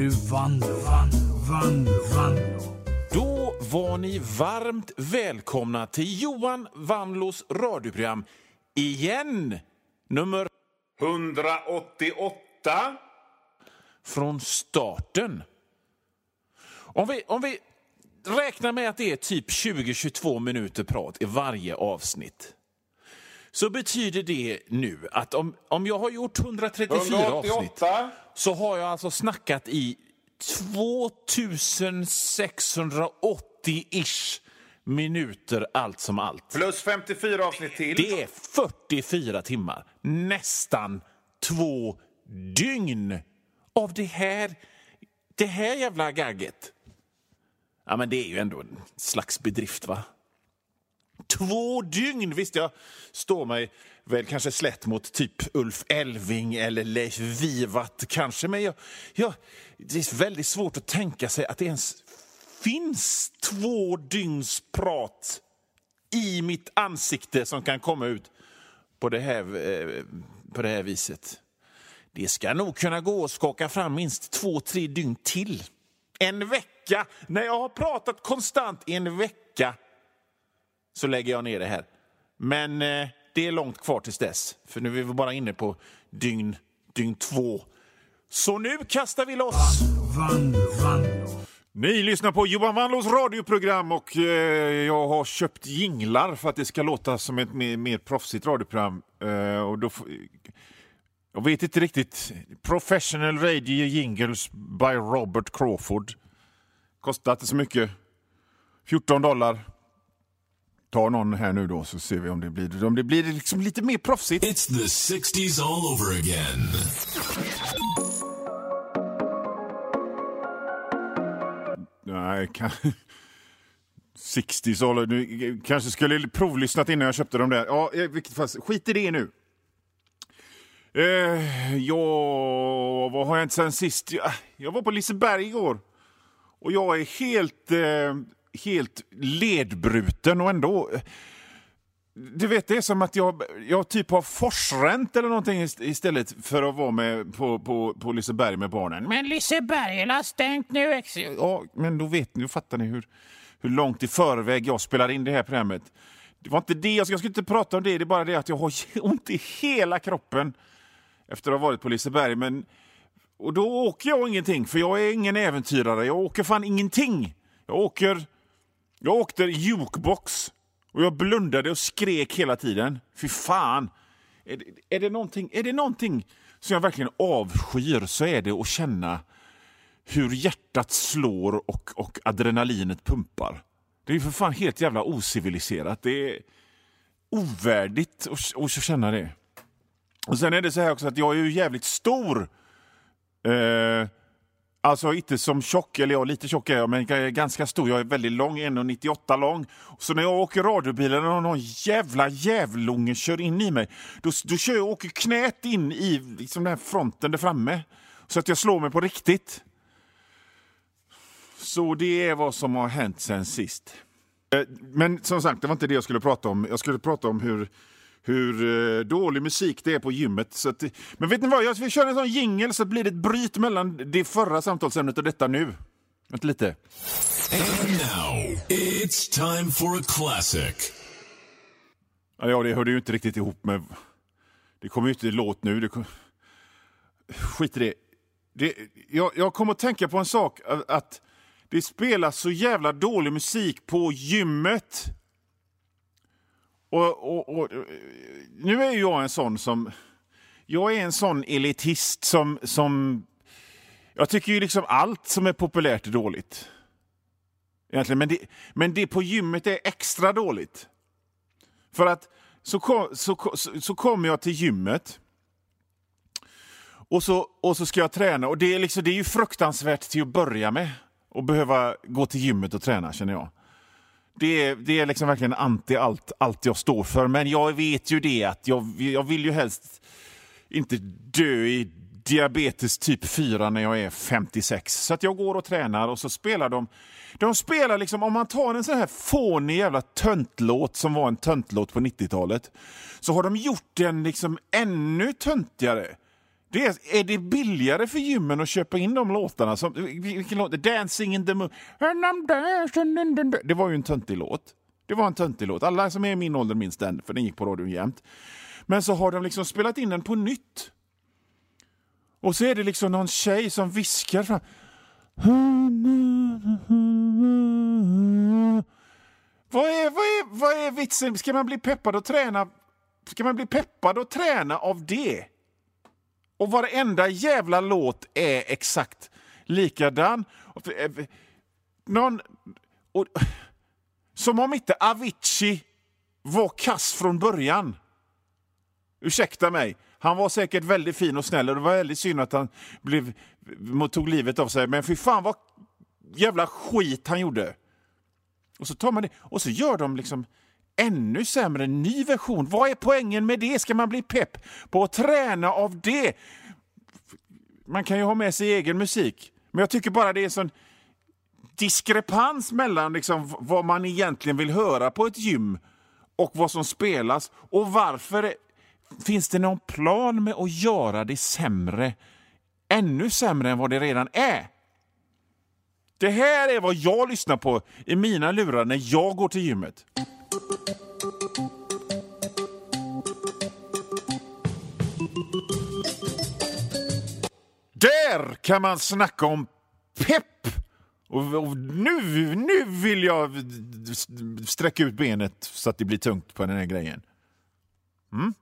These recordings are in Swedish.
nu Vanlo, Vanlo, Vanlo, Vanlo. Då var ni varmt välkomna till Johan Vanlos radioprogram igen. Nummer 188. från starten. Om vi, om vi räknar med att det är typ 20-22 minuter prat i varje avsnitt så betyder det nu att om, om jag har gjort 134 avsnitt 188. Så har jag alltså snackat i 2680-ish minuter allt som allt. Plus 54 avsnitt till. Det är 44 timmar, nästan två dygn av det här, det här jävla gagget. Ja, men det är ju ändå en slags bedrift, va? Två dygn! Visst, jag står mig väl kanske slätt mot typ Ulf Elving eller Leif Vivat kanske, men jag, jag, det är väldigt svårt att tänka sig att det ens finns två dygns prat i mitt ansikte som kan komma ut på det här, eh, på det här viset. Det ska nog kunna gå att skaka fram minst två, tre dygn till. En vecka! När jag har pratat konstant i en vecka så lägger jag ner det här. Men eh, det är långt kvar tills dess, för nu är vi bara inne på dygn, dygn två. Så nu kastar vi loss! Vanlo, Vanlo. Ni lyssnar på Johan Wanlås radioprogram och eh, jag har köpt jinglar för att det ska låta som ett mer, mer proffsigt radioprogram. Eh, och då, jag vet inte riktigt. Professional Radio Jingles by Robert Crawford. Kostar inte så mycket. 14 dollar. Ta någon här nu då så ser vi om det blir, om det blir liksom lite mer proffsigt. It's the 60s all over again. Nej, kan... 60 så nu kanske skulle provlyssnat innan jag köpte dem där. Ja, vilket fall, skit i det nu. Eh, ja, vad har jag inte sen sist? Jag, jag var på Liseberg igår. Och jag är helt, eh, helt ledbruten och ändå... Du vet, det är som att jag, jag typ har forsränt eller någonting ist- istället för att vara med på, på, på Liseberg med barnen. Men Liseberg har stängt nu. Ja, men då vet ni, då fattar ni hur, hur långt i förväg jag spelar in det här programmet. Det var inte det, jag ska inte prata om det, det är bara det att jag har ont i hela kroppen efter att ha varit på Liseberg. Men, och då åker jag ingenting, för jag är ingen äventyrare. Jag åker fan ingenting. Jag åker... Jag åkte jukebox och jag blundade och skrek hela tiden. Fy fan! Är det, är, det någonting, är det någonting som jag verkligen avskyr så är det att känna hur hjärtat slår och, och adrenalinet pumpar. Det är ju för fan helt jävla ociviliserat. Det är ovärdigt att, att känna det. Och Sen är det så här också att jag är ju jävligt stor. Eh, Alltså inte som tjock, eller ja, lite tjock är jag, men jag är ganska stor. Jag är väldigt lång, 1,98 lång. Så när jag åker radiobilen och någon jävla jävlunge kör in i mig, då, då kör jag, åker knät in i liksom den här fronten där framme. Så att jag slår mig på riktigt. Så det är vad som har hänt sen sist. Eh, men som sagt, det var inte det jag skulle prata om. Jag skulle prata om hur, hur eh, dålig musik det är på gymmet. Så att, men vet ni vad, jag vill köra en sån jingel så blir det ett bryt mellan det förra samtalsämnet och detta nu. Vänta lite. And now, it's time for a classic. Ja, det hörde ju inte riktigt ihop med... Det kommer ju inte låt nu. Det kom... Skit i det. det jag, jag kommer att tänka på en sak. Att det spelas så jävla dålig musik på gymmet. Och, och, och, nu är jag en sån som... Jag är en sån elitist som... som jag tycker ju liksom allt som är populärt är dåligt. Egentligen. Men, det, men det på gymmet är extra dåligt. För att så, kom, så, så, så kommer jag till gymmet och så, och så ska jag träna. Och det är, liksom, det är ju fruktansvärt till att börja med att behöva gå till gymmet och träna, känner jag. Det är, det är liksom verkligen anti allt, allt jag står för. Men jag vet ju det att jag, jag vill ju helst inte dö i diabetes typ 4 när jag är 56. Så att jag går och tränar och så spelar de... De spelar liksom, om man tar en sån här fånig jävla töntlåt som var en töntlåt på 90-talet, så har de gjort den liksom ännu töntigare. Det är, är det billigare för gymmen att köpa in de låtarna? Som, vilken låt? Dancing in the moon. Dancing in the... Det var ju en töntig låt. Det var en töntig låt. Alla som är i min ålder minns den, för den gick på radion jämt. Men så har de liksom spelat in den på nytt. Och så är det liksom någon tjej som viskar fram. Vad är, vad, är, vad är vitsen? Ska man bli peppad och träna Ska man bli peppad och träna av det? Och varenda jävla låt är exakt likadan. Eh, eh, någon, och, som om inte Avicii var kass från början. Ursäkta mig. Han var säkert väldigt fin och snäll och det var väldigt synd att han blev, tog livet av sig. Men fy fan vad jävla skit han gjorde. Och så tar man det och så gör de liksom ännu sämre, ny version. Vad är poängen med det? Ska man bli pepp på att träna av det? Man kan ju ha med sig egen musik, men jag tycker bara det är en sån diskrepans mellan liksom vad man egentligen vill höra på ett gym och vad som spelas. Och varför finns det någon plan med att göra det sämre, ännu sämre än vad det redan är? Det här är vad jag lyssnar på i mina lurar när jag går till gymmet. Där kan man snacka om pepp! Och, och nu, nu vill jag sträcka ut benet så att det blir tungt på den här grejen. Mm?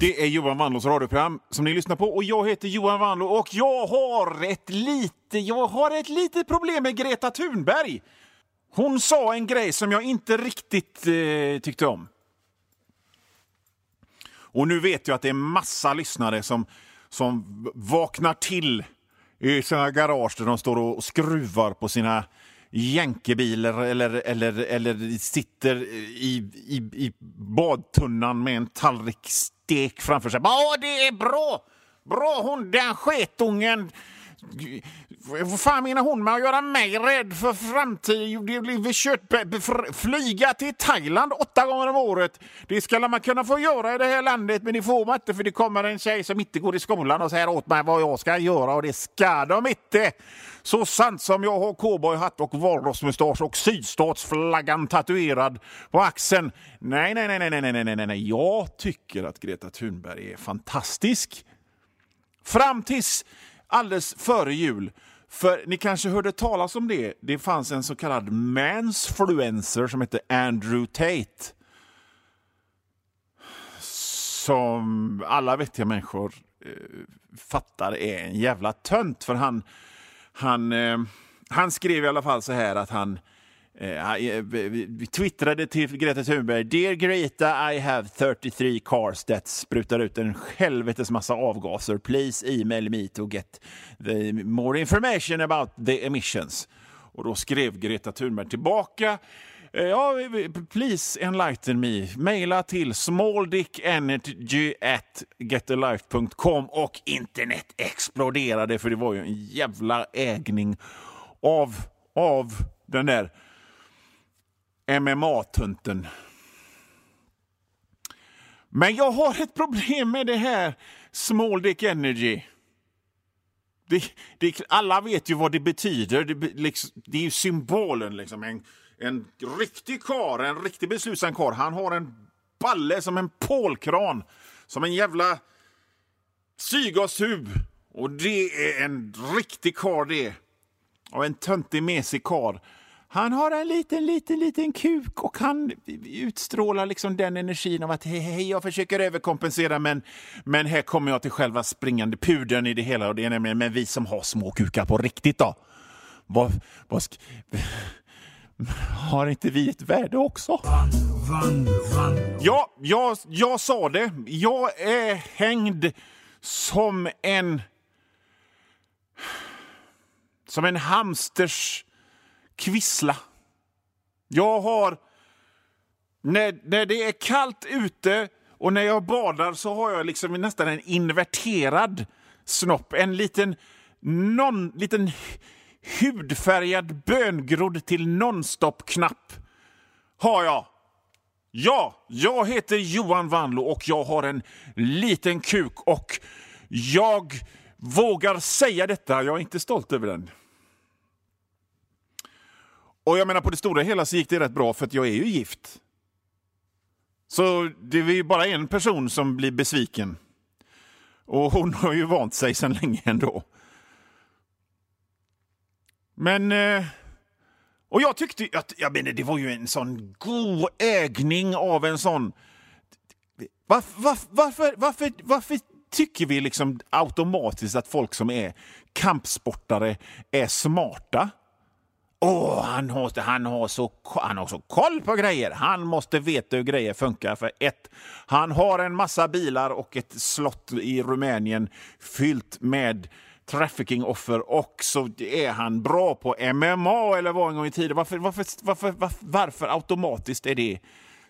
Det är Johan Wanlås radioprogram som ni lyssnar på och jag heter Johan Wanlå och jag har ett lite, jag har ett litet problem med Greta Thunberg. Hon sa en grej som jag inte riktigt eh, tyckte om. Och nu vet jag att det är massa lyssnare som, som vaknar till i sina garage där de står och skruvar på sina jänkebilar eller, eller, eller sitter i, i, i badtunnan med en tallrik stek framför sig. Ja, det är bra! Bra hon, den sketungen! Vad fan menar hon med att göra mig rädd för framtiden? Vi kört flyga till Thailand åtta gånger om året. Det ska man kunna få göra i det här landet, men det får man inte för det kommer en tjej som inte går i skolan och säger åt mig vad jag ska göra och det ska de inte. Så sant som jag har cowboyhatt och valrossmustasch och sydstatsflaggan tatuerad på axeln. Nej, nej, nej, nej, nej, nej, nej, nej. Jag tycker att Greta Thunberg är fantastisk. Fram tills alldeles före jul. För ni kanske hörde talas om det. Det fanns en så kallad mansfluencer som hette Andrew Tate. Som alla vettiga människor eh, fattar är en jävla tönt. För han, han, eh, han skrev i alla fall så här att han Eh, Eh, ah, eh, vi twittrade till Greta Thunberg. Dear Greta, I have 33 cars that sprutar ut en helvetes massa avgaser. Please email me to get the more information about the emissions. Och då skrev Greta Thunberg tillbaka. Eh, ja, please enlighten me. Maila till smalldickenergy@getalife.com och internet exploderade för det var ju en jävla ägning av, av den där MMA-tunten. Men jag har ett problem med det här Small Dick Energy. Det, det, alla vet ju vad det betyder. Det, liksom, det är ju symbolen. Liksom. En, en riktig kar, en riktig beslutsam kar. Han har en balle som en pålkran. Som en jävla syrgastub. Och det är en riktig kar det. Och en töntig mesig kar. Han har en liten, liten, liten kuk och han utstrålar liksom den energin av att hej, hej, jag försöker överkompensera men, men här kommer jag till själva springande pudern i det hela och det är nämligen men vi som har små kukar på riktigt då. Vad, vad har inte vi ett värde också? Ja, jag, jag sa det. Jag är hängd som en... Som en hamsters kvissla. Jag har... När, när det är kallt ute och när jag badar så har jag liksom nästan en inverterad snopp. En liten, non, liten hudfärgad böngrodd till nonstop-knapp har jag. Ja, jag heter Johan Vanlo och jag har en liten kuk och jag vågar säga detta. Jag är inte stolt över den. Och jag menar på det stora hela så gick det rätt bra för att jag är ju gift. Så det är ju bara en person som blir besviken. Och hon har ju vant sig sedan länge ändå. Men... Eh, och jag tyckte att jag menar, det var ju en sån god ägning av en sån... Varför, varför, varför, varför tycker vi liksom automatiskt att folk som är kampsportare är smarta? Åh, han, har, han, har så, han har så koll på grejer. Han måste veta hur grejer funkar. För ett, han har en massa bilar och ett slott i Rumänien fyllt med trafficking-offer och så är han bra på MMA eller var en gång i tiden. Varför, varför, varför, varför, varför automatiskt är det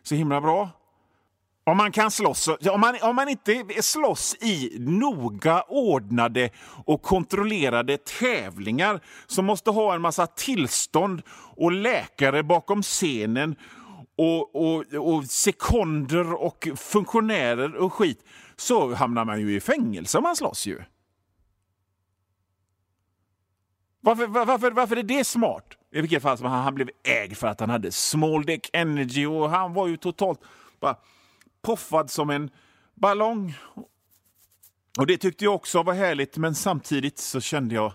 så himla bra? Om man kan slåss, om man, om man inte slåss i noga ordnade och kontrollerade tävlingar som måste ha en massa tillstånd och läkare bakom scenen och, och, och sekonder och funktionärer och skit så hamnar man ju i fängelse om man slåss ju. Varför, varför, varför är det smart? I vilket fall som han, han blev ägd för att han hade small dick energy och han var ju totalt bara poffad som en ballong. Och det tyckte jag också var härligt, men samtidigt så kände jag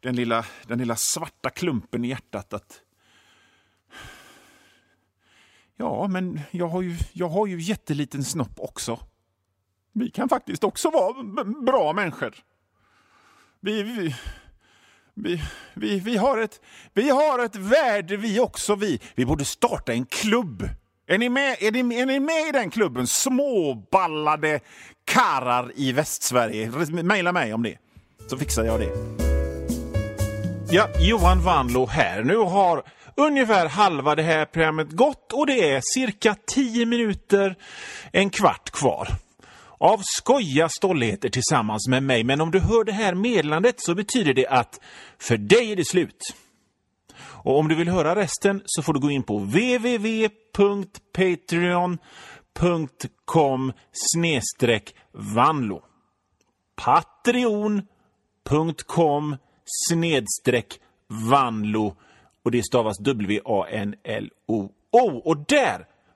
den lilla, den lilla svarta klumpen i hjärtat att Ja, men jag har ju, jag har ju jätteliten snopp också. Vi kan faktiskt också vara bra människor. Vi, vi, vi, vi, vi, har ett, vi har ett värde vi också. Vi, vi borde starta en klubb. Är ni, med, är, ni, är ni med i den klubben? Småballade karar i Västsverige. Maila mig om det, så fixar jag det. Ja, Johan Vanlo här. Nu har ungefär halva det här programmet gått och det är cirka 10 minuter, en kvart kvar av skoja stolligheter tillsammans med mig. Men om du hör det här meddelandet så betyder det att för dig är det slut. Och om du vill höra resten så får du gå in på www.patreon.com snedstreck vanlo. Patreon.com snedstreck vanlo och det stavas W-A-N-L-O-O. Och där